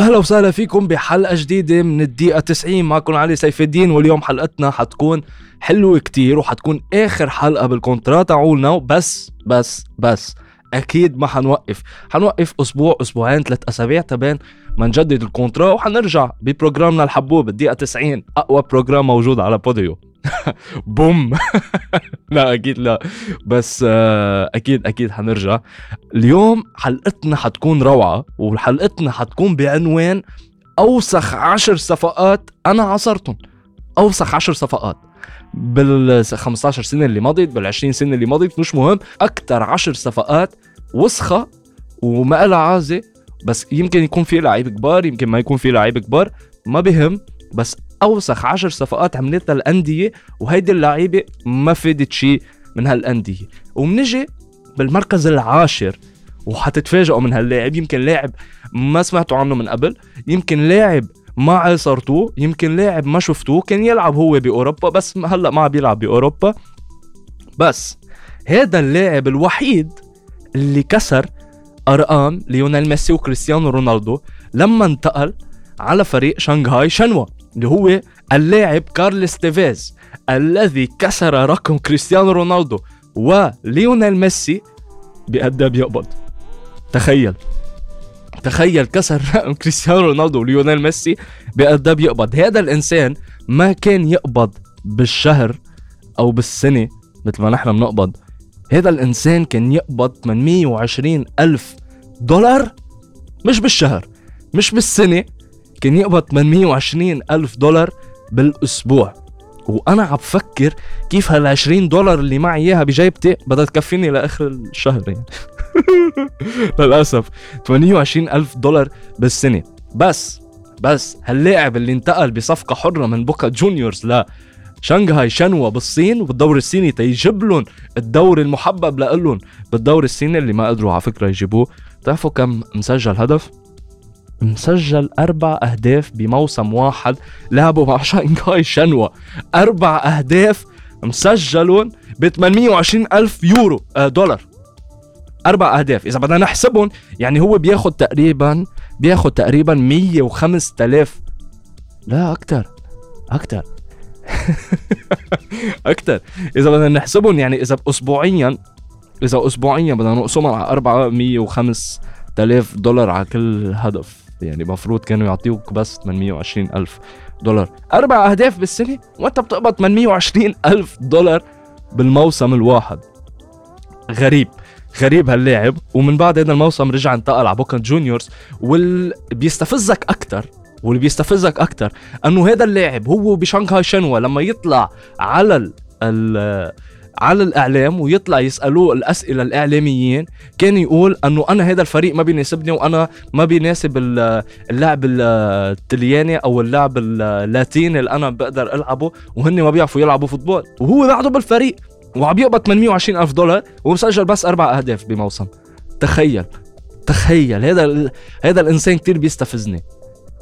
أهلا وسهلا فيكم بحلقة جديدة من الدقيقة 90 معكم علي سيف الدين واليوم حلقتنا حتكون حلوة كتير وحتكون آخر حلقة بال contrat تاعولنا. بس بس بس أكيد ما حنوقف. حنوقف أسبوع أسبوعين ثلاث أسابيع تبين ما نجدد ال contrat. وحنرجع ببروجرامنا الحبوب الدقيقة 90 أقوى program موجود على Podeo. بوم. لا أكيد لا. بس آه، أكيد أكيد حنرجع. اليوم حلقتنا حتكون روعة وحلقتنا حتكون بعنوان أوسخ عشر صفقات أنا عصرتهم أوسخ عشر صفقات. بال 15 سنة اللي مضت بال 20 سنة اللي مضت مش مهم. أكثر عشر صفقات وسخة وما لها عازة. بس يمكن يكون في لعيب كبار يمكن ما يكون في لعيب كبار. ما بهم. بس أوسخ عشر صفقات عملتها الأندية وهيدي اللعيبة ما فادت شيء من هالأندية. وبنجي بالمركز العاشر وحتتفاجئوا من هاللاعب. يمكن لاعب ما سمعتوا عنه من قبل يمكن لاعب ما عاصرتوه يمكن لاعب ما شفتوه كان يلعب هو بأوروبا بس هلأ ما بيلعب بأوروبا. بس هذا اللاعب الوحيد اللي كسر أرقام ليونيل ميسي وكريستيانو رونالدو لما انتقل على فريق شنغهاي شنوا. اللي هو اللاعب كارلس تيفيز الذي كسر رقم كريستيانو رونالدو وليونيل ميسي بقد بيقبض تخيل. تخيل كسر رقم كريستيانو رونالدو وليونيل ميسي بقد بيقبض هذا الإنسان ما كان يقبض بالشهر أو بالسنة مثل ما نحن بنقبض. هذا الإنسان كان يقبض 820 ألف دولار؟ مش بالشهر مش بالسنة كان يقبض 820 ألف دولار بالأسبوع. وأنا عم بفكر كيف هال 20 دولار اللي معي إياها بجيبتي بدها تكفيني لآخر الشهر يعني. للأسف 28 ألف دولار بالسنة. بس بس هاللاعب اللي انتقل بصفقة حرة من بوكا جونيورز ل شنغهاي شنوا بالصين وبالدوري الصيني تيجيب لهم الدوري المحبب لهم بالدوري الصيني اللي ما قدروا على فكرة يجيبوه. بتعرفوا كم مسجل هدف؟ مسجل أربع أهداف بموسم واحد لعبوا مع شانغهاي شنوا. أربع أهداف مسجلون ب 820 ألف يورو آه دولار. أربع أهداف. إذا بدنا نحسبهم يعني هو بياخد تقريبا بياخد تقريبا 105 آلاف. لا أكتر. أكتر. أكتر. إذا بدنا نحسبهم يعني إذا أسبوعيا إذا أسبوعيا بدنا نقسمهم على 405 آلاف دولار على كل هدف. يعني المفروض كانوا يعطيوك بس 820 ألف دولار. أربع أهداف بالسنة وأنت بتقبض 820 ألف دولار بالموسم الواحد. غريب غريب هاللاعب. ومن بعد هذا الموسم رجع انتقل على بوكا جونيورز. واللي بيستفزك أكتر واللي بيستفزك أكتر أنه هذا اللاعب هو بشانغهاي شنوا لما يطلع على ال على الإعلام ويطلع يسألوه الأسئلة الإعلاميين. كان يقول أنه أنا هذا الفريق ما بيناسبني وأنا ما بيناسب اللعب التلياني أو اللعب اللاتيني اللي أنا بقدر ألعبه وهن ما بيعرفوا يلعبوا فوتبول. وهو بعده بالفريق وعم يقبض 820 ألف دولار ومسجل بس أربع أهداف بموسم. تخيل تخيل هذا هذا الإنسان كتير بيستفزني.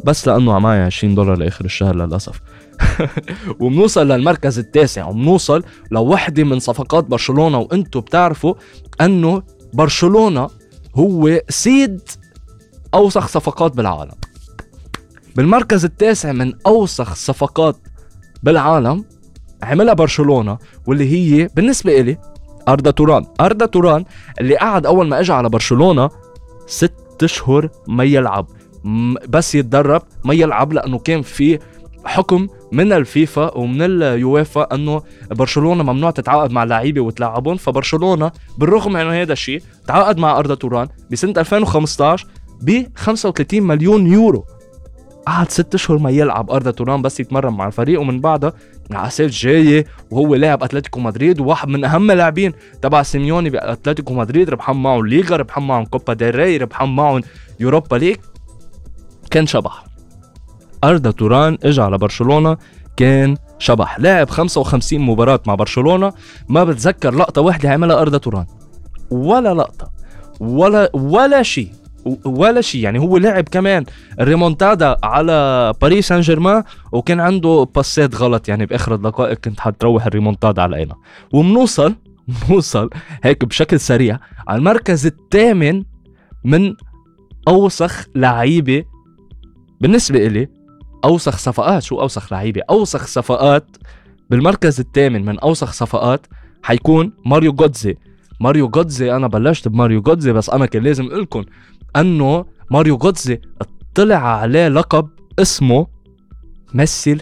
بس لأنه معي 20 دولار لآخر الشهر للأسف. وبنوصل للمركز التاسع. وبنوصل لوحدة من صفقات برشلونة وأنتم بتعرفوا أنه برشلونة هو سيد أوسخ صفقات بالعالم. بالمركز التاسع من أوسخ صفقات بالعالم عملها برشلونة واللي هي بالنسبة إلي أردا توران. أردا توران اللي قعد أول ما اجى على برشلونة ست أشهر ما يلعب بس يتدرب ما يلعب لأنه كان في حكم من الفيفا ومن اليويفا انه برشلونة ممنوع تتعاقد مع لعيبة وتلعبهم فبرشلونة بالرغم من هذا الشيء تعاقد مع أردا توران بسنة 2015 ب 35 مليون يورو. قعد ست أشهر ما يلعب أردا توران بس يتمرن مع الفريق ومن بعدها على جاية وهو لاعب أتلتيكو مدريد وواحد من أهم اللاعبين تبع سيميوني بأتلتيكو مدريد ربحان معهم ليغا ربحان معهم كوبا ديل ري ربحان معهم يوروبا ليج كان شبح. أردا توران اجى على برشلونة. كان شبح لعب 55 مباراة مع برشلونة. ما بتذكر لقطة واحدة عملها أردا توران. ولا لقطة ولا ولا شيء ولا شيء يعني هو لعب كمان الريمونتادا على باريس سان جيرمان وكان عنده باسات غلط. يعني بآخر الدقائق كانت حتروح الريمونتادا علينا وبنوصل بنوصل هيك بشكل سريع على المركز الثامن من أوسخ لعيبة بالنسبة إلي أوسخ صفقات شو أوسخ لعيبة؟ أوسخ صفقات بالمركز الثامن من أوسخ صفقات حيكون ماريو جودزي ماريو جودزي أنا بلشت بماريو جودزي بس أنا كان لازم أقول لكم إنه ماريو جودزي طلع عليه لقب اسمه ميسي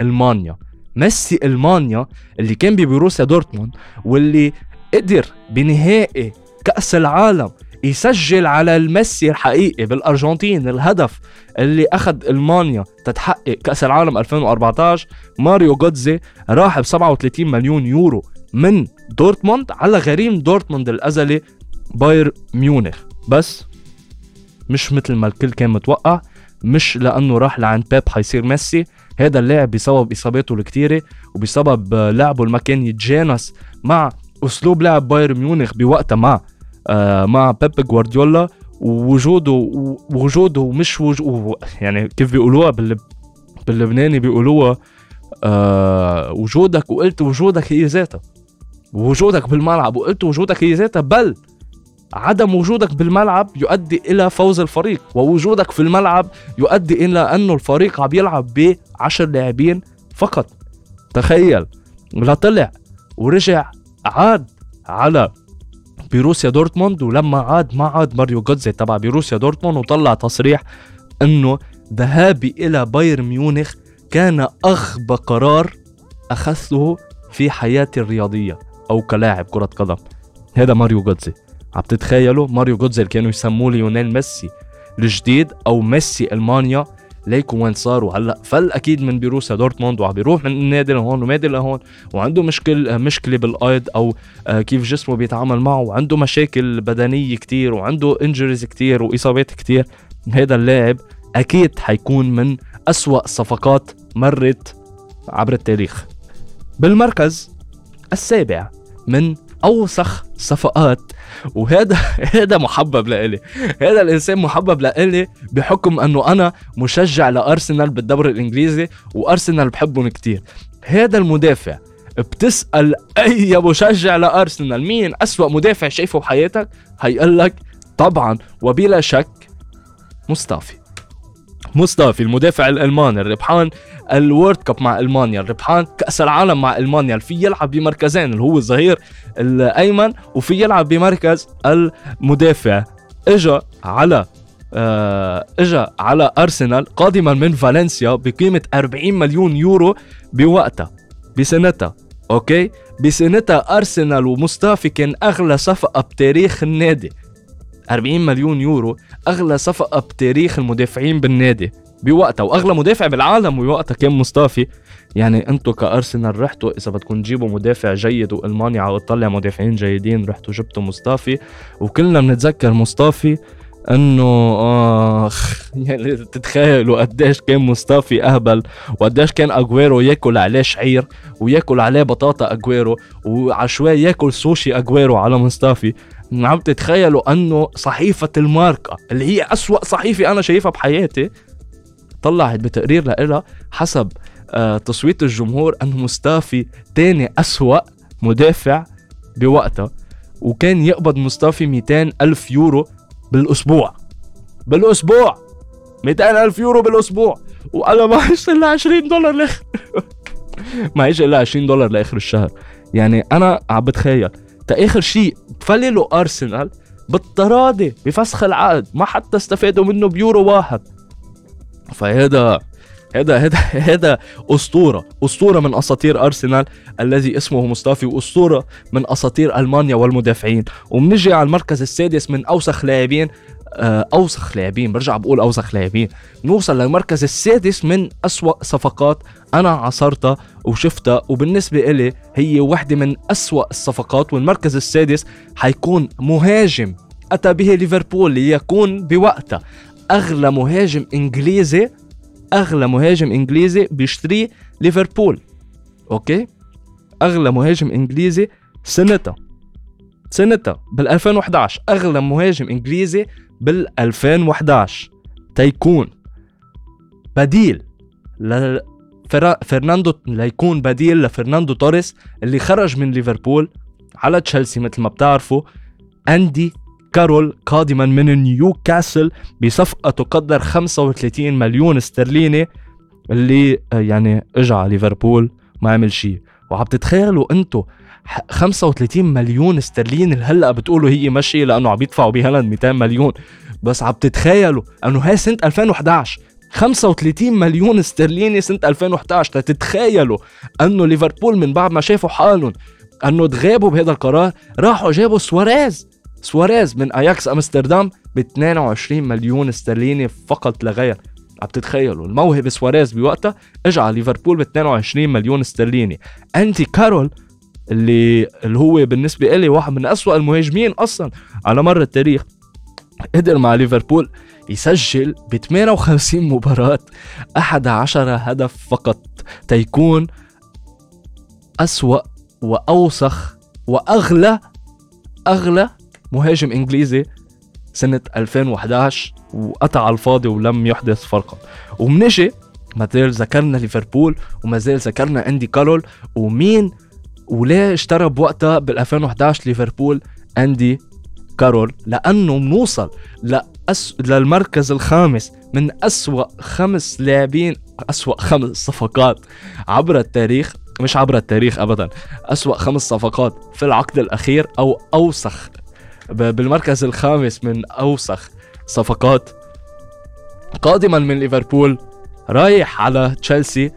ألمانيا. ميسي ألمانيا اللي كان ببروسيا دورتموند واللي قدر بنهائي كأس العالم يسجل على الميسي الحقيقي بالأرجنتين الهدف اللي أخذ ألمانيا تتحقق كأس العالم 2014 ماريو جودزي راح ب 37 مليون يورو من دورتموند على غريم دورتموند الأزلي بايرن ميونخ. بس مش مثل ما الكل كان متوقع مش لأنه راح لعند بيب حيصير ميسي. هذا اللاعب بسبب إصاباته الكتيرة وبسبب لعبه ما كان يتجانس مع أسلوب لعب باير ميونخ بوقتها مع آه مع بيب جوارديولا. ووجوده وجوده مش وجوده يعني كيف بيقولوها؟ باللبناني بيقولوها آه وجودك وقلت وجودك هي ذاتها. وجودك بالملعب وقلت وجودك هي ذاتها بل عدم وجودك بالملعب يؤدي إلى فوز الفريق. ووجودك في الملعب يؤدي إلى أنه الفريق عم يلعب ب 10 لاعبين فقط. تخيل لا طلع ورجع عاد على بروسيا دورتموند ولما عاد ما عاد ماريو جوتزي تبع بروسيا دورتموند وطلع تصريح إنه ذهابي إلى بايرن ميونخ كان اغبى قرار أخذته في حياتي الرياضية أو كلاعب كرة قدم. هذا ماريو جوتزي عم تتخيلوا؟ ماريو جوتزي اللي كانوا يسموه ليونيل ميسي الجديد أو ميسي ألمانيا ليكوا وين صاروا. هلأ فل أكيد من بيروسيا دورتموند وعم بيروح من نادي لهون ونادي لهون وعنده مشكل مشكلة بالايد أو آه، كيف جسمه بيتعامل معه وعنده مشاكل بدنية كتير وعنده injuries كتير وإصابات كتير. هذا اللاعب أكيد حيكون من أسوأ صفقات مرت عبر التاريخ. بالمركز السابع من أوسخ صفقات. وهذا هذا محبب لإلي. هذا الإنسان محبب لإلي بحكم أنه أنا مشجع لأرسنال بالدوري الإنجليزي وأرسنال بحبهم كتير. هذا المدافع بتسأل أي مشجع لأرسنال مين أسوأ مدافع شايفه بحياتك؟ هيقول لك طبعا وبلا شك مصطفي مصطفي المدافع الألماني الربحان ال World Cup مع ألمانيا. الربحان كأس العالم مع ألمانيا. في يلعب بمركزين اللي هو الظهير الأيمن وفي يلعب بمركز المدافع. إجا على آه إجا على أرسنال قادما من فالنسيا بقيمة 40 مليون يورو بوقتها بسنتها. okay؟ بسنتها أرسنال ومصطفي كان أغلى صفقة بتاريخ النادي. 40 مليون يورو أغلى صفقة بتاريخ المدافعين بالنادي. بوقتها وأغلى مدافع بالعالم بوقتها كان مصطفي يعني أنتم كأرسنال رحتوا إذا بدكم تجيبوا مدافع جيد وألمانيا عم تطلع مدافعين جيدين رحتوا جبتوا مصطفي وكلنا بنتذكر مصطفي إنه آخ يعني تتخيلوا قديش كان مصطفي أهبل وقديش كان أجويرو ياكل عليه شعير وياكل عليه بطاطا أجويرو وعشوائي ياكل سوشي أجويرو على مصطفي عم تتخيلوا إنه صحيفة الماركة اللي هي أسوأ صحيفة أنا شايفها بحياتي طلعت بتقرير لها حسب آه تصويت الجمهور أنه مصطفي تاني أسوأ مدافع بوقتها وكان يقبض مصطفي 200 ألف يورو بالأسبوع. بالأسبوع! 200 ألف يورو بالأسبوع! وأنا معيش إلا 20 دولار لآخر معيش إلا 20 دولار لآخر الشهر. يعني أنا عم بتخيل تا آخر شيء فللوا أرسنال بالتراضي بفسخ العقد ما حتى استفادوا منه بيورو واحد. فهذا هذا هذا هذا أسطورة أسطورة من أساطير أرسنال الذي اسمه مصطفي وأسطورة من أساطير ألمانيا والمدافعين. وبنجي على المركز السادس من أوسخ لاعبين آه، أوسخ لاعبين برجع بقول أوسخ لاعبين. نوصل للمركز السادس من أسوأ صفقات أنا عصرتها وشفتها وبالنسبة إلي هي واحدة من أسوأ الصفقات. والمركز السادس حيكون مهاجم أتى به ليفربول ليكون بوقتها أغلى مهاجم إنجليزي أغلى مهاجم إنجليزي بيشتريه ليفربول. okay؟ أغلى مهاجم إنجليزي سنتها. سنتها بال 2011 أغلى مهاجم إنجليزي بال 2011 تيكون. بديل فرناندو ليكون بديل لفرناندو توريس اللي خرج من ليفربول على تشيلسي مثل ما بتعرفوا. أندي كارول قادما من نيوكاسل بصفقة تقدر 35 مليون استرليني اللي آه، يعني اجى على ليفربول ما عمل شيء. وعم تتخيلوا أنتم 35 مليون استرليني هلأ بتقولوا هي مشي لأنه عم يدفعوا بهالاند 200 مليون. بس عم تتخيلوا أنه هاي سنة 2011 35 مليون استرليني سنة 2011 تتخيلوا أنه ليفربول من بعد ما شافوا حالهم أنه تغابوا بهذا القرار راحوا جابوا سواريز. سواريز من اياكس أمستردام ب 22 مليون استرليني فقط لا غير عم تتخيلوا الموهبة سواريز بوقتها؟ اجى على ليفربول ب 22 مليون استرليني. أندي كارول اللي اللي هو بالنسبة لي واحد من أسوأ المهاجمين أصلا على مر التاريخ قدر مع ليفربول يسجل ب 58 مباراة 11 هدف فقط تيكون أسوأ وأوسخ وأغلى أغلى مهاجم إنجليزي سنة 2011 وقطع الفاضي ولم يحدث فرقا ومنجي ما زال ذكرنا ليفربول وما زال ذكرنا اندي كارول. ومين وليه اشترى بوقتها بال 2011 ليفربول اندي كارول؟ لأنه بنوصل لأس... للمركز الخامس من أسوأ خمس لاعبين أسوأ خمس صفقات عبر التاريخ. مش عبر التاريخ ابدا أسوأ خمس صفقات في العقد الأخير أو أوسخ بالمركز الخامس من أوسخ صفقات قادما من ليفربول رايح على تشيلسي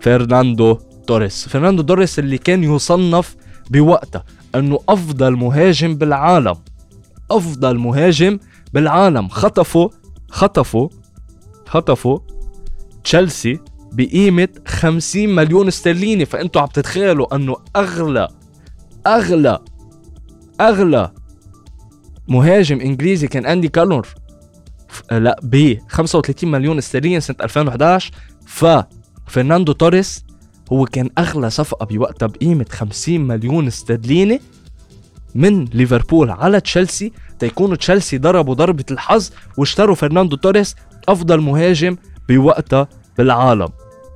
فرناندو توريس. فرناندو توريس اللي كان يصنف بوقتها أنه أفضل مهاجم بالعالم. أفضل مهاجم بالعالم. خطفوا خطفوا خطفوا تشيلسي بقيمة 50 مليون استرليني. فأنتوا عم تتخيلوا أنه اغلى أغلى أغلى مهاجم إنجليزي كان أندي كارلور لا ب 35 مليون استرليني سنة 2011 ف فرناندو توريس هو كان أغلى صفقة بوقتها بقيمة 50 مليون استرليني من ليفربول على تشيلسي. تيكونوا تشيلسي ضربوا ضربة الحظ واشتروا فرناندو توريس أفضل مهاجم بوقتها بالعالم.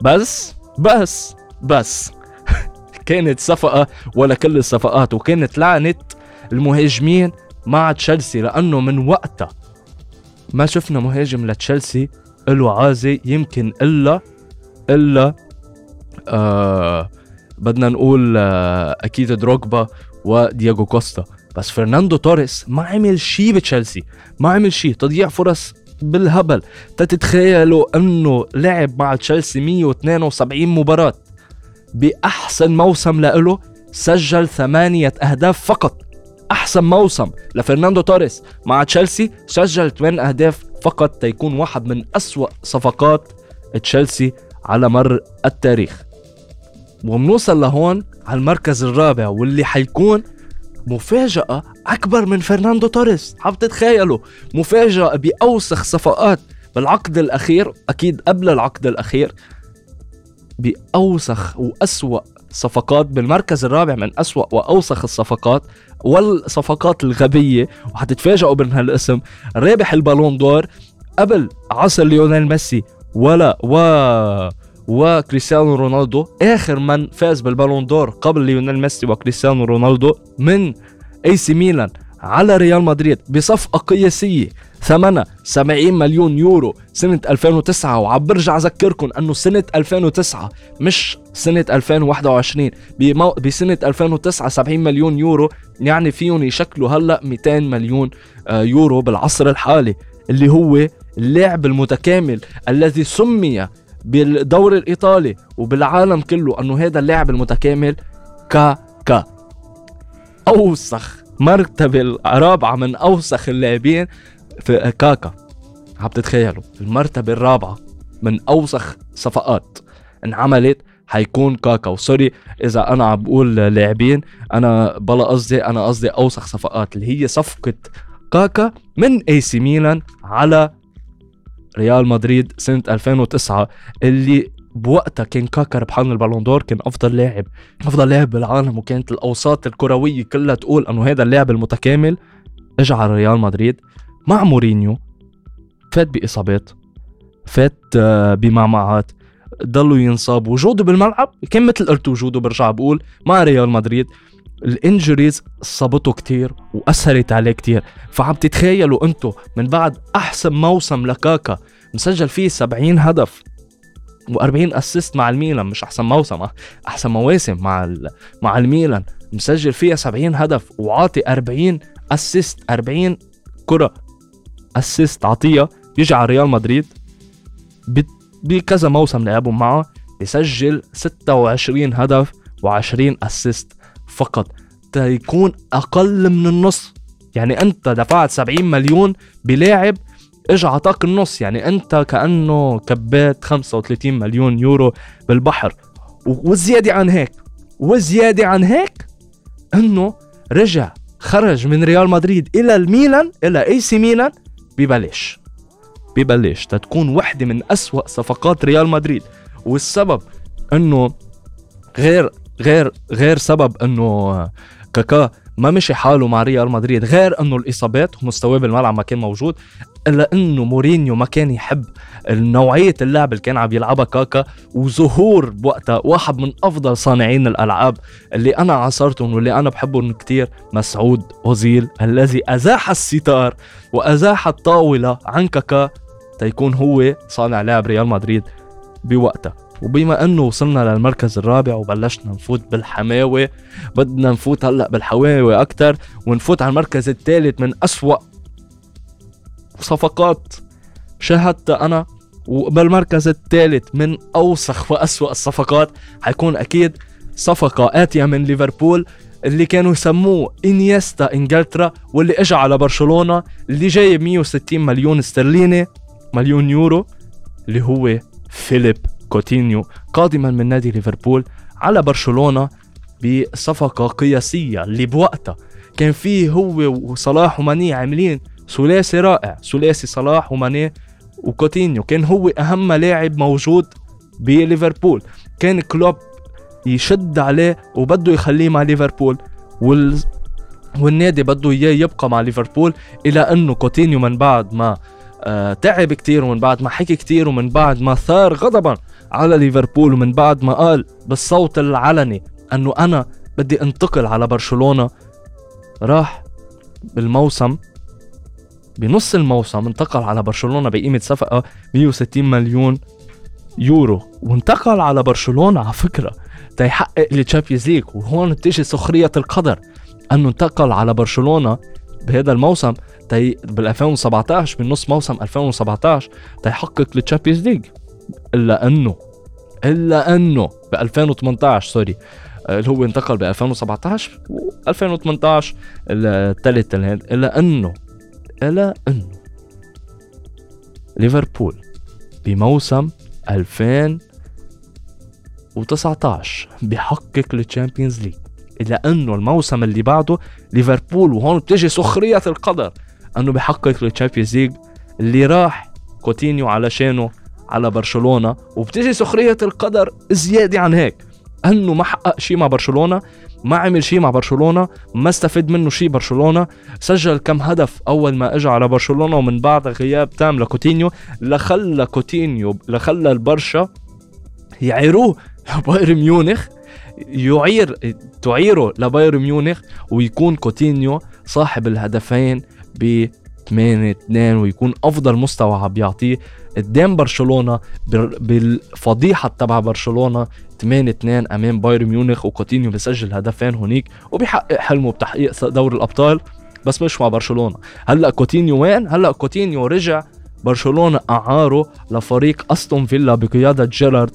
بس بس بس. كانت صفقة ولا كل الصفقات وكانت لعنة المهاجمين مع تشيلسي لأنه من وقتها ما شفنا مهاجم لتشيلسي له عازي يمكن إلا إلا آه بدنا نقول آه أكيد دروجبا ودياغو كوستا. بس فرناندو توريس ما عمل شيء بتشيلسي ما عمل شيء تضييع فرص بالهبل. تتخيلوا إنه لعب مع تشيلسي 172 مباراة بأحسن موسم لإله سجل ثمانية أهداف فقط. أحسن موسم لفرناندو توريس. مع تشيلسي سجل 8 أهداف فقط تيكون واحد من أسوأ صفقات تشيلسي على مر التاريخ. وبنوصل لهون على المركز الرابع واللي حيكون مفاجأة أكبر من فرناندو توريس. عم تتخيلوا مفاجأة بأوسخ صفقات بالعقد الأخير أكيد قبل العقد الأخير بأوسخ وأسوأ صفقات بالمركز الرابع من أسوأ وأوسخ الصفقات والصفقات الغبية وحتتفاجئوا من هالاسم رابح Ballon d'Or قبل عصر ليونيل ميسي ولا و وكريستيانو رونالدو. آخر من فاز ب Ballon d'Or قبل ليونيل ميسي وكريستيانو رونالدو من AC Milan على ريال مدريد بصفقة قياسية. ثمنها 70 مليون يورو سنة 2009 وعم برجع أذكركم أنه سنة 2009 مش سنة 2021 بمو... بسنة 2009 70 مليون يورو يعني فيهم يشكلوا هلأ 200 مليون آه، يورو بالعصر الحالي اللي هو اللاعب المتكامل الذي سمي بالدوري الإيطالي وبالعالم كله أنه هذا اللاعب المتكامل كاكا أوسخ مرتبة الرابعة من أوسخ اللاعبين في كاكا عم تتخيلوا؟ المرتبة الرابعة من أوسخ صفقات انعملت حيكون كاكا. وسوري إذا أنا عم بقول لاعبين أنا لا قصدي أنا قصدي أوسخ صفقات اللي هي صفقة كاكا من AC Milan على ريال مدريد سنة 2009 اللي بوقتها كان كاكا ربحان ال Ballon d'Or كان أفضل لاعب أفضل لاعب بالعالم وكانت الأوساط الكروية كلها تقول إنه هذا اللاعب المتكامل إجا على ريال مدريد مع مورينيو فات بإصابات فات آه، بمعمعات ضله ينصاب وجوده بالملعب كان مثل قلت وجوده برجع بقول مع ريال مدريد. ال injuries صابته كتير وأثرت عليه كتير. فعم تتخيلوا أنتم من بعد أحسن موسم لكاكا مسجل فيه 70 هدف و40 assist مع الميلان مش أحسن موسم آه، أحسن مواسم مع مع الميلان مسجل فيها 70 هدف وعاطي 40 اسيست 40 كرة assist عاطيها يجي على ريال مدريد بكذا موسم لعبوا معه بسجل 26 هدف و20 assist فقط. تيكون أقل من النص. يعني أنت دفعت 70 مليون بلاعب اجى عطاك النص. يعني أنت كأنه كبيت 35 مليون يورو بالبحر. والزياده عن هيك. والزياده عن هيك إنه رجع خرج من ريال مدريد إلى الميلان إلى AC Milan ببلاش. ببلاش. تتكون وحدة من أسوأ صفقات ريال مدريد. والسبب إنه غير غير غير سبب إنه كاكا ما مشي حاله مع ريال مدريد. غير إنه الإصابات ومستواه بالملعب ما كان موجود. إلا إنه مورينيو ما كان يحب نوعية اللعب اللي كان عم يلعبها كاكا وظهور بوقتها واحد من أفضل صانعين الألعاب اللي أنا عاصرتهم واللي أنا بحبهم كتير مسعود أوزيل الذي أزاح الستار وأزاح الطاولة عن كاكا تيكون هو صانع لاعب ريال مدريد بوقتها. وبما أنه وصلنا للمركز الرابع وبلشنا نفوت بالحماوه بدنا نفوت هلأ بالحماوه أكثر ونفوت على المركز الثالث من أسوأ صفقات شاهدتها أنا وبالمركز الثالث من أوسخ وأسوأ الصفقات حيكون أكيد صفقة آتية من ليفربول اللي كانوا يسموه إنييستا إنجلترا واللي اجى على برشلونة اللي جايب 160 مليون استرليني مليون يورو اللي هو فيليب كوتينيو قادما من نادي ليفربول على برشلونة بصفقة قياسية اللي بوقتها كان فيه هو وصلاح وماني عاملين ثلاثي رائع ثلاثي صلاح وماني وكوتينيو كان هو أهم لاعب موجود بليفربول. كان كلوب يشد عليه وبده يخليه مع ليفربول وال والنادي بده إياه يبقى مع ليفربول إلى أنه كوتينيو من بعد ما آه تعب كتير ومن بعد ما حكي كتير ومن بعد ما ثار غضبا على ليفربول ومن بعد ما قال بالصوت العلني أنه أنا بدي انتقل على برشلونة راح بالموسم بنص الموسم انتقل على برشلونة بقيمة صفقة 160 مليون يورو. وانتقل على برشلونة على فكرة. تيحقق ال Champions League وهون بتيجي سخرية القدر. أنه انتقل على برشلونة بهذا الموسم. تي بال 2017 بنص موسم 2017 تيحقق ال Champions League إلا أنه إلا أنه ب 2018 sorry. اللي هو انتقل ب 2017 و 2018 الثالث إلا أنه إلى أنه ليفربول بموسم 2019 بحقق ال Champions League. إلى أنه الموسم اللي بعده ليفربول وهون بتجي سخرية القدر أنه بحقق ال Champions League اللي راح كوتينيو علشانه على برشلونة. وبتجي سخرية القدر زيادة عن هيك. أنه ما حقق شيء مع برشلونة ما عمل شيء مع برشلونة ما استفاد منه شيء برشلونة. سجل كم هدف أول ما اجى على برشلونة ومن بعد غياب تام لكوتينيو. لخلى كوتينيو لخلى البرشا يعيروه بايرن ميونخ يعير تعيره لبايرن ميونخ ويكون كوتينيو صاحب الهدفين ب 8 2 ويكون أفضل مستوى عم بيعطيه قدام برشلونة بالفضيحة تبع برشلونة. 8 2 أمام بايرن ميونخ وكوتينيو بيسجل هدفين هونيك وبيحقق حلمه بتحقيق دوري الأبطال بس مش مع برشلونة. هلأ كوتينيو وين؟ هلأ كوتينيو رجع برشلونة أعاره لفريق أستون فيلا بقيادة جيرارد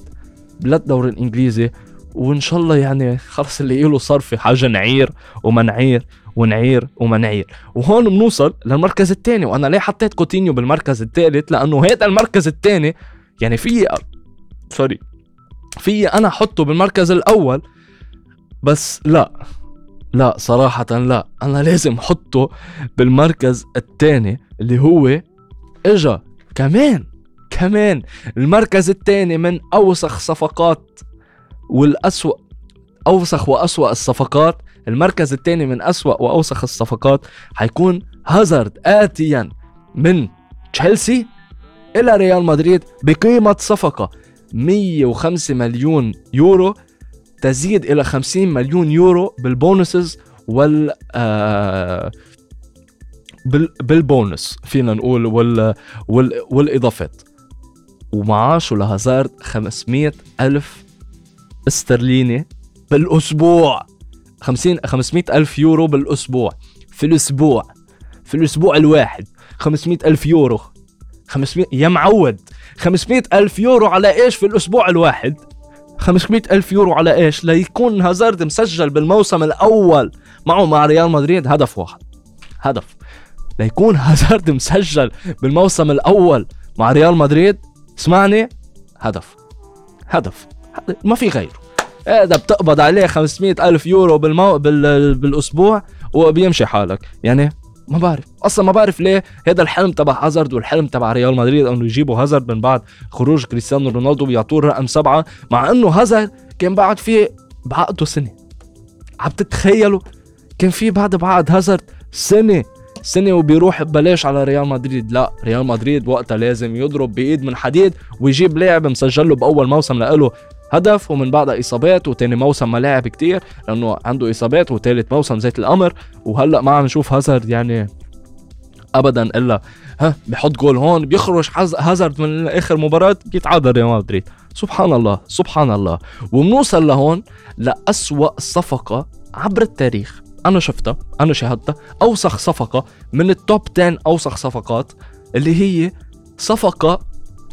للدوري الإنجليزي وإن شاء الله يعني خلص اللي له صار في حاجة نعير ومنعير ونعير ومنعير وهون بنوصل للمركز الثاني وأنا ليه حطيت كوتينيو بالمركز الثالث؟ لأنه هذا المركز الثاني يعني في sorry في أنا احطه بالمركز الأول بس لا لا صراحة لا أنا لازم أحطه بالمركز الثاني اللي هو إجا كمان كمان. المركز الثاني من أوسخ صفقات والأسوأ أوسخ وأسوأ الصفقات المركز الثاني من أسوأ وأوسخ الصفقات حيكون هازارد آتيا من تشيلسي إلى ريال مدريد بقيمة صفقة 105 مليون يورو تزيد إلى 50 مليون يورو بال bonuses وال آه بالبونس فينا نقول وال وال والإضافات. ومعاشه لهازارد 500 ألف استرليني بالأسبوع. 50 500 ألف يورو بالأسبوع. في الأسبوع. في الأسبوع الواحد. 500 ألف يورو. 500 يا معود. 500 ألف يورو على إيش في الأسبوع الواحد؟ 500 ألف يورو على إيش؟ ليكون هازارد مسجل بالموسم الأول معه مع ريال مدريد. هدف واحد. هدف. ليكون هازارد مسجل بالموسم الأول مع ريال مدريد. اسمعني. هدف. هدف. ما في غيره. هذا بتقبض عليه 500 ألف يورو بالمو... بال... بالأسبوع وبيمشي حالك. يعني ما بعرف. أصلا ما بعرف ليه هذا الحلم تبع هازارد والحلم تبع ريال مدريد إنه يجيبوا هازارد من بعد خروج كريستيانو رونالدو ويعطوه الرقم سبعة مع إنه هازارد كان بعد في بعقده سنة. عم تتخيلوا؟ كان في بعد بعقد هازارد سنة. سنة وبيروح ببلاش على ريال مدريد. لا ريال مدريد وقتها لازم يضرب بإيد من حديد ويجيب لاعب مسجل له بأول موسم لإله هدف ومن بعدها إصابات وتاني موسم ما لعب كتير لأنه عنده إصابات وتالت موسم زيت القمر وهلأ ما عم نشوف هازارد يعني ابدا إلا ها بحط جول هون بيخرج هازارد من آخر مباراة بيتعادل ريال مدريد؟ سبحان الله سبحان الله. وبنوصل لهون لأسوأ صفقة عبر التاريخ. أنا شفتها أنا شاهدتها. أوسخ صفقة من التوب 10 أوسخ صفقات اللي هي صفقة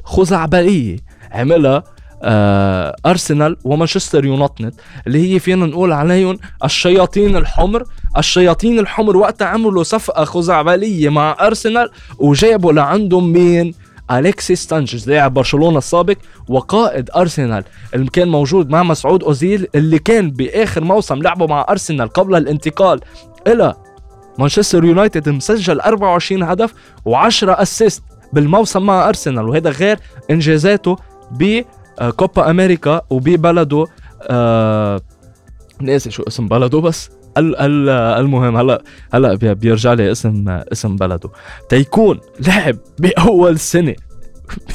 خزعبلية عملها أرسنال ومانشستر يونايتد اللي هي فينا نقول عليهم الشياطين الحمر. الشياطين الحمر وقتها عملوا صفقة خزعبلية مع أرسنال وجابوا لعندهم مين؟ أليكسيس سانشيز لاعب برشلونة السابق وقائد أرسنال. اللي كان موجود مع مسعود أوزيل اللي كان بآخر موسم لعبه مع أرسنال قبل الانتقال إلى مانشستر يونايتد مسجل 24 هدف و10 assist بالموسم مع أرسنال. وهذا غير إنجازاته ب آه، كوبا أمريكا وببلده ناسي شو اسم بلده بس المهم هلا هلا بيرجع لي اسم اسم بلده تيكون لعب بأول سنة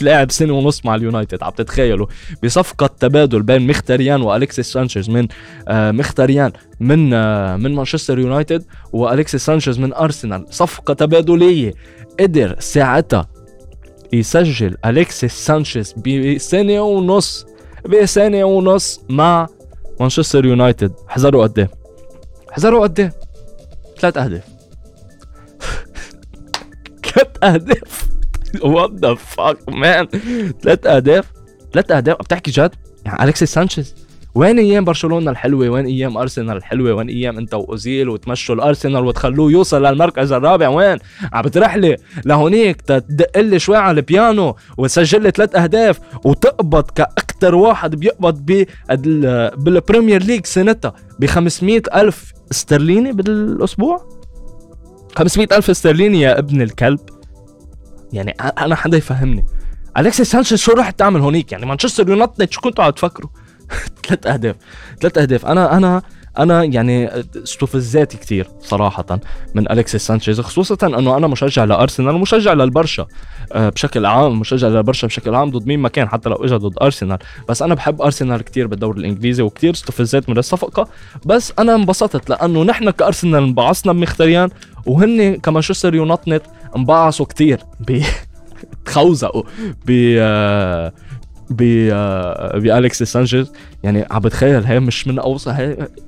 لاعب سنة ونص مع اليونايتد عم تتخيلوا؟ بصفقة تبادل بين مختاريان والكسيس سانشيز من آه مختاريان من آه من مانشستر يونايتد والكسيس سانشيز من أرسنال. صفقة تبادلية قدر ساعتها يسجل أليكسيس سانشيز بسنة ونص بسنة ونص مع مانشستر يونايتد. حذروا قد إيه؟ حذروا قد إيه؟ ثلاث أهداف. ثلاث أهداف. what the fuck man ثلاث أهداف. ثلاث أهداف. بتحكي جد؟ يعني أليكسيس سانشيز. وين أيام برشلونة الحلوة؟ وين أيام أرسنال الحلوة؟ وين أيام أنت وأوزيل وتمشوا الأرسنال وتخلوه يوصل للمركز الرابع؟ وين؟ عم بترحلي لهونيك تدق لي شوي على البيانو وتسجل لي ثلاث أهداف وتقبض كاكثر واحد بيقبض بالبريمير ليج سنتها ب 500 ألف استرليني بالأسبوع؟ 500 ألف استرليني يا ابن الكلب. يعني أنا حدا يفهمني. الكسيس سانشيز شو راح تعمل هونيك؟ يعني مانشستر يونايتد شو كنتوا عم تفكروا؟ ثلاث أهداف ثلاث أهداف. أنا أنا أنا يعني استفزيت كثير صراحة من الكسيس سانشيز خصوصا إنه أنا مشجع لأرسنال ومشجع للبرشا. آه، بشكل عام مشجع للبرشا بشكل عام ضد مين ما كان حتى لو اجى ضد أرسنال. بس أنا بحب أرسنال كثير بالدوري الإنجليزي وكثير استفزيت من الصفقة. بس أنا انبسطت لأنه نحن كأرسنال انبعصنا بمختريان وهن كمانشستر يونايتد انبعصوا كثير تخوزقوا ب آه، ب بأليكسيس سانشيز يعني عم بتخيل هي مش من أوسخ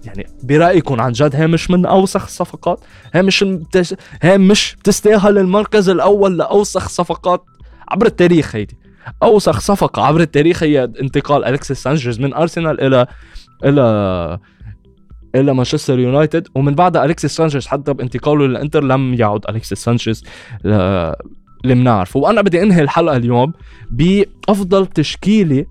يعني برأيكم عن جد هي مش من أوسخ الصفقات هي مش بتش... هي مش بتستاهل المركز الأول لأوسخ صفقات عبر التاريخ هيدي أوسخ صفقة عبر التاريخ هي انتقال الكسيس سانشيز من ارسنال إلى إلى إلى مانشستر يونايتد ومن بعدها الكسيس سانشيز حتى بانتقاله للإنتر لم يعد الكسيس سانشيز اللي بنعرفه وأنا بدي أنهي الحلقة اليوم بأفضل تشكيلة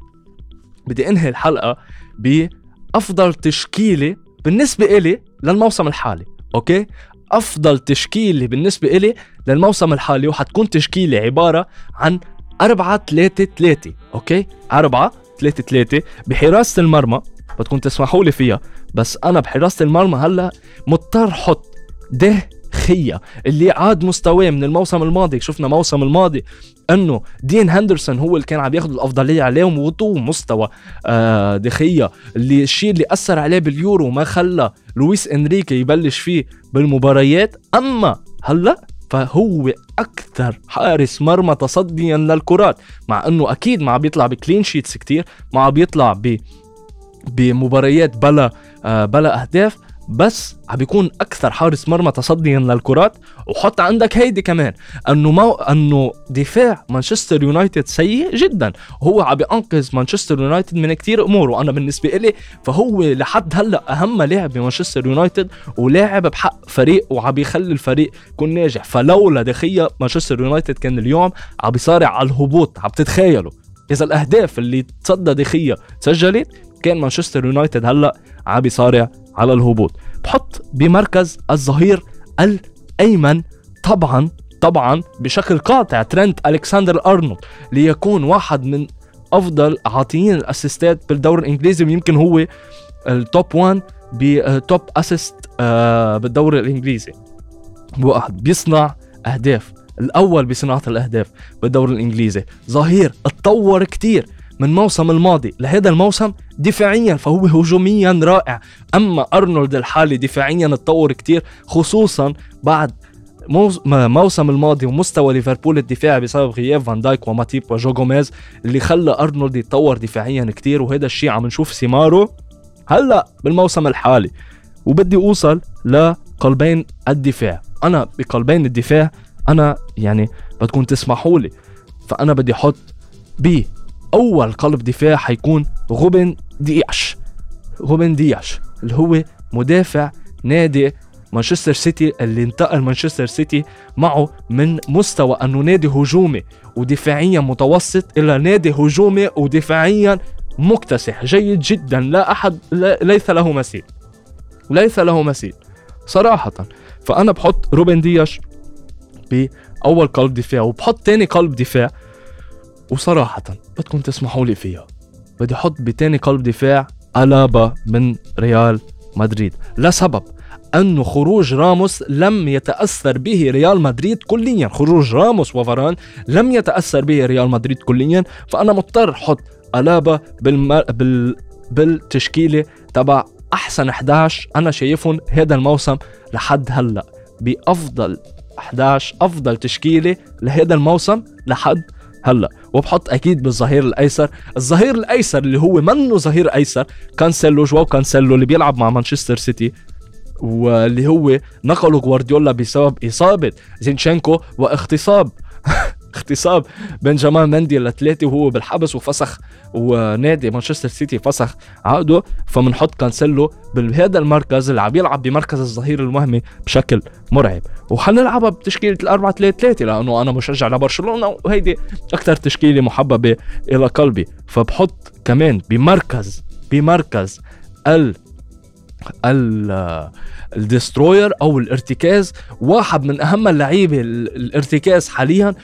بدي أنهي الحلقة بأفضل تشكيلة بالنسبة إلي للموسم الحالي أوكي؟ أفضل تشكيلة بالنسبة إلي للموسم الحالي وحتكون تشكيلة عبارة عن 4 3 3 أوكي؟ 4 3 3 بحراسة المرمى بدكم تسمحوا لي فيها بس أنا بحراسة المرمى هلأ مضطر حط ده دخية اللي عاد مستواه من الموسم الماضي شفنا الموسم الماضي إنه دين هندرسون هو اللي كان عم ياخذ الأفضلية عليهم وطو مستوى آه دخية. اللي الشيء اللي أثر عليه باليورو ما خلى لويس إنريكي يبلش فيه بالمباريات. أما هلا فهو أكثر حارس مرمى تصديا للكرات مع إنه أكيد ما عم بيطلع بكلين شيتس كتير ما عم بيطلع ب بمباريات بلا آه بلا أهداف. بس عم بيكون أكثر حارس مرمى تصديا للكرات وحط عندك هيدي كمان إنه ما إنه دفاع مانشستر يونايتد سيء جدا. وهو عم بينقذ مانشستر يونايتد من كتير أمور وأنا بالنسبة لي فهو لحد هلأ أهم لاعب بمانشستر يونايتد ولاعب بحق فريق وعم بيخلي الفريق يكون ناجح. فلولا دخية مانشستر يونايتد كان اليوم عم بيصارع على الهبوط عم تتخيلوا؟ إذا الأهداف اللي تصدى دخية سجلت كان مانشستر يونايتد هلأ عم بيصارع على الهبوط. بحط بمركز الظهير الأيمن. طبعا طبعا بشكل قاطع ترنت ألكسندر أرنولد ليكون واحد من أفضل عاطيين الأسيستات بالدوري الإنجليزي ويمكن هو ال top 1 ب top assist بالدوري الإنجليزي. واحد بيصنع أهداف الأول بصناعة الأهداف بالدوري الإنجليزي. ظهير اتطور كتير. من الموسم الماضي لهذا الموسم دفاعيا فهو هجوميا رائع. أما أرنولد الحالي دفاعيا تطور كتير خصوصا بعد موسم الماضي ومستوى ليفربول الدفاعي بسبب غياب فان دايك وماتيب وجو جوميز اللي خلى أرنولد يتطور دفاعيا كتير وهذا الشيء عم نشوف ثماره هلأ بالموسم الحالي. وبدي أوصل لقلبين الدفاع. أنا بقلبين الدفاع أنا يعني بدكم تسمحوا لي فأنا بدي أحط بي أول قلب دفاع حيكون روبن دياش. روبن دياش اللي هو مدافع نادي مانشستر سيتي اللي انتقل مانشستر سيتي معه من مستوى أنه نادي هجومي ودفاعيا متوسط إلى نادي هجومي ودفاعيا مكتسح. جيد جدا لا أحد لا ليس له مثيل. ليس له مثيل. صراحة فأنا بحط روبن دياش بأول قلب دفاع وبحط تاني قلب دفاع وصراحة بدكم تسمحوا لي فيها. بدي أحط بتاني قلب دفاع ألابا من ريال مدريد. لسبب أنه خروج راموس لم يتأثر به ريال مدريد كليا. خروج راموس وفران لم يتأثر به ريال مدريد كليا. فأنا مضطر أحط ألابا بالم... بال... بالتشكيلة تبع أحسن 11 أنا شايفهم هذا الموسم لحد هلأ بأفضل 11 أفضل تشكيلة لهذا الموسم لحد هلأ. وبحط أكيد بالظهير الأيسر. الظهير الأيسر اللي هو منه ظهير أيسر كانسيلو جواو كانسيلو اللي بيلعب مع مانشستر سيتي واللي هو نقله جوارديولا بسبب إصابة زينشينكو واغتصاب. اغتصاب بنجامان مندي لثلاثه وهو بالحبس وفسخ ونادي مانشستر سيتي فسخ عقده. فبنحط كانسيلو بهذا المركز اللي عم يلعب بمركز الظهير الوهمي بشكل مرعب. وحنلعبها بتشكيلة الأربعة 3 3 لأنه أنا مشجع لبرشلونة وهيدي أكثر تشكيلة محببة إلى قلبي. فبحط كمان بمركز بمركز ال ال destroyer أو الارتكاز واحد من أهم اللعيبة الارتكاز حاليا.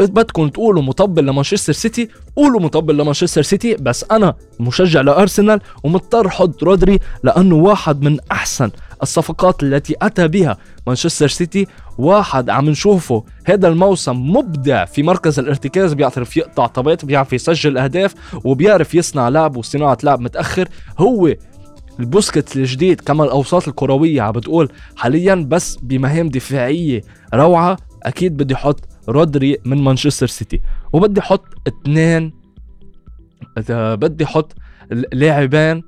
بدكم تقولوا مطبل لمانشستر سيتي قولوا مطبل لمانشستر سيتي بس أنا مشجع لأرسنال ومضطر أحط رودري لأنه واحد من أحسن الصفقات التي أتى بها مانشستر سيتي. واحد عم نشوفه هذا الموسم مبدع في مركز الارتكاز بيعرف يقطع طبيعته بيعرف يسجل أهداف وبيعرف يصنع لعب وصناعة لعب متأخر. هو البوسكيتس الجديد كما الأوساط الكروية عم بتقول حاليا بس بمهام دفاعية روعة أكيد بدي أحط رودري من مانشستر سيتي. وبدي أحط اثنين بدي أحط لاعبين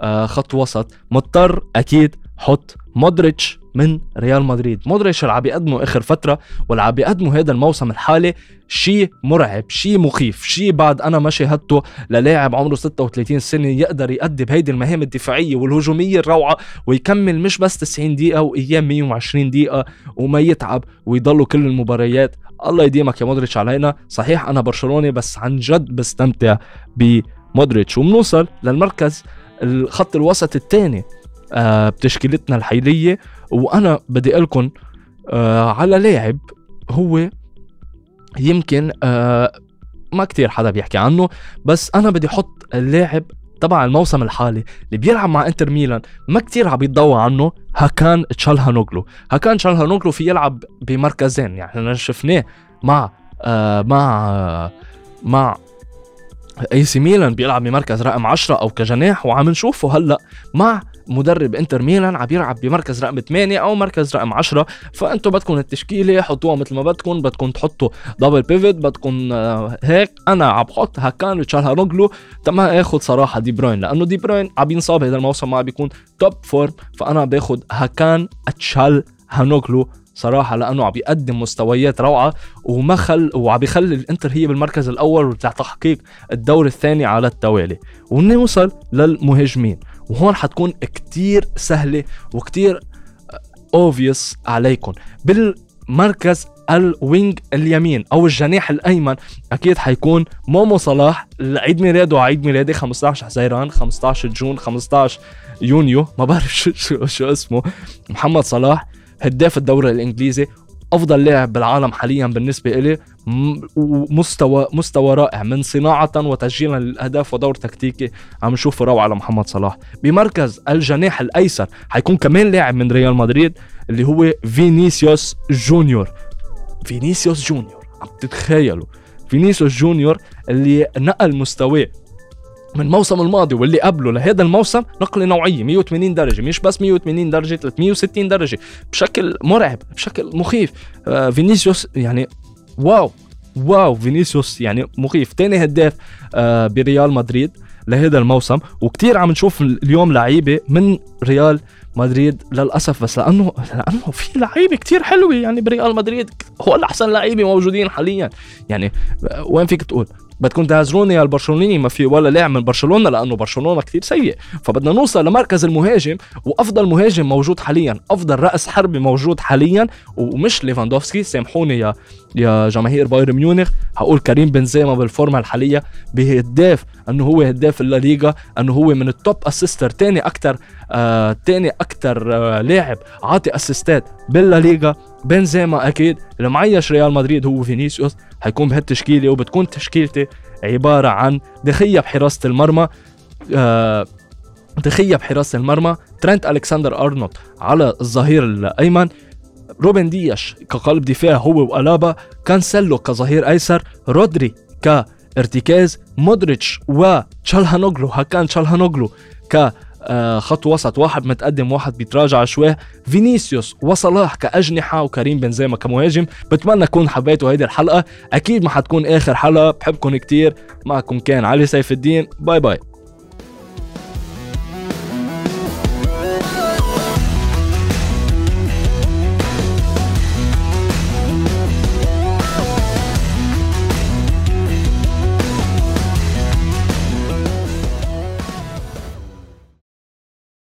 آه، خط وسط. مضطر أكيد حط مودريتش. من ريال مدريد. مودريتش اللي عم بيقدمه آخر فترة واللي عم بيقدمه هذا الموسم الحالي شيء مرعب شيء مخيف شيء بعد أنا ما شاهدته للاعب عمره 36 سنة يقدر يأدي بهيدي المهام الدفاعية والهجومية الروعة ويكمل مش بس 90 دقيقة وأيام 120 دقيقة وما يتعب ويضلوا كل المباريات. الله يديمك يا مودريتش علينا. صحيح أنا برشلوني بس عن جد بستمتع بمودريتش. وبنوصل للمركز الخط الوسط الثاني. آه بتشكيلتنا الحيلية. وأنا بدي لكم آه على لاعب هو يمكن آه ما كتير حدا بيحكي عنه بس أنا بدي أحط اللاعب تبع الموسم الحالي اللي بيلعب مع إنتر ميلان. ما كتير عم يتضوى عنه هاكان تشالهانوغلو. هاكان تشالهانوغلو في يلعب بمركزين يعني شفناه مع آه مع آه مع إي سي ميلان بيلعب بمركز رقم 10 أو كجناح. وعم نشوفه هلأ مع مدرب انتر ميلان عم يلعب بمركز رقم 8 أو مركز رقم 10 فانتم بدكم التشكيلة حطوها مثل ما بدكم بدكم تحطوا double pivot بدكم آه، هيك. أنا عم بحط هكان وتشالهانوغلو تما آخذ صراحة دي بروين لأنه دي بروين عم ينصاب هذا الموسم ما عم بيكون top form فأنا باخذ هكان تشال هانوغلو صراحة لأنه عم بيقدم مستويات روعة وما خل وعم بيخلي الإنتر هي بالمركز الأول وتحقيق الدور الثاني على التوالي. ونوصل للمهاجمين. وهون حتكون كتير سهلة وكتير obvious عليكم بالمركز ال wing اليمين أو الجناح الأيمن أكيد حيكون مومو صلاح عيد ميلاده. عيد ميلادي 15 حزيران 15 June 15 يونيو. ما بعرف شو, شو, شو اسمه. محمد صلاح هداف الدوري الإنجليزي أفضل لاعب بالعالم حاليا بالنسبة إلي. ومستوى مستوى رائع من صناعة وتسجيلا للأهداف ودور تكتيكي. عم نشوف روعة لمحمد صلاح. بمركز الجناح الأيسر حيكون كمان لاعب من ريال مدريد اللي هو فينيسيوس جونيور. فينيسيوس جونيور عم تتخيلوا؟ فينيسيوس جونيور اللي نقل مستواه من الموسم الماضي واللي قبله لهذا الموسم نقلة نوعية 180 درجة مش بس 180 درجة 360 درجة. بشكل مرعب بشكل مخيف. آه فينيسيوس يعني wow wow فينيسيوس يعني مخيف. تاني هداف آه بريال مدريد لهذا الموسم. وكتير عم نشوف اليوم لعيبة من ريال مدريد للأسف بس لأنه لأنه في لعيبة كتير حلوة يعني بريال مدريد. هو الأحسن لعيبة موجودين حاليا. يعني وين فيك تقول؟ بدكم تعذروني يا البرشلوني ما في ولا لاعب من برشلونة لأنه برشلونة كثير سيء فبدنا نوصل لمركز المهاجم وأفضل مهاجم موجود حاليا أفضل رأس حربي موجود حاليا ومش ليفاندوفسكي. سامحوني يا يا جماهير بايرن ميونخ هقول كريم بنزيما بالفورمة الحالية بهداف إنه هو هداف الليغا إنه هو من ال top assister تاني أكثر آه تاني أكثر آه لاعب عاطي assist ات بالليغا بنزيما أكيد المعيش ريال مدريد هو فينيسيوس. حيكون بهالتشكيلة وبتكون تشكيلتي عبارة عن دي خيا بحراسة المرمى آه دي خيا بحراسة المرمى ترنت ألكسندر أرنولد على الظهير الأيمن روبن دياش كقلب دفاع هو وألابا كانسيلو كظهير أيسر رودري كارتكاز مودريتش وتشالهانوغلو هكان تشالهانوغلو ك خط وسط. واحد متقدم واحد بيتراجع شوي. فينيسيوس وصلاح كأجنحة وكريم بنزيما كمهاجم. بتمنى تكون حبيتوا هيدي الحلقة. أكيد ما حتكون آخر حلقة. بحبكم كتير. معكم كان علي سيف الدين. bye bye.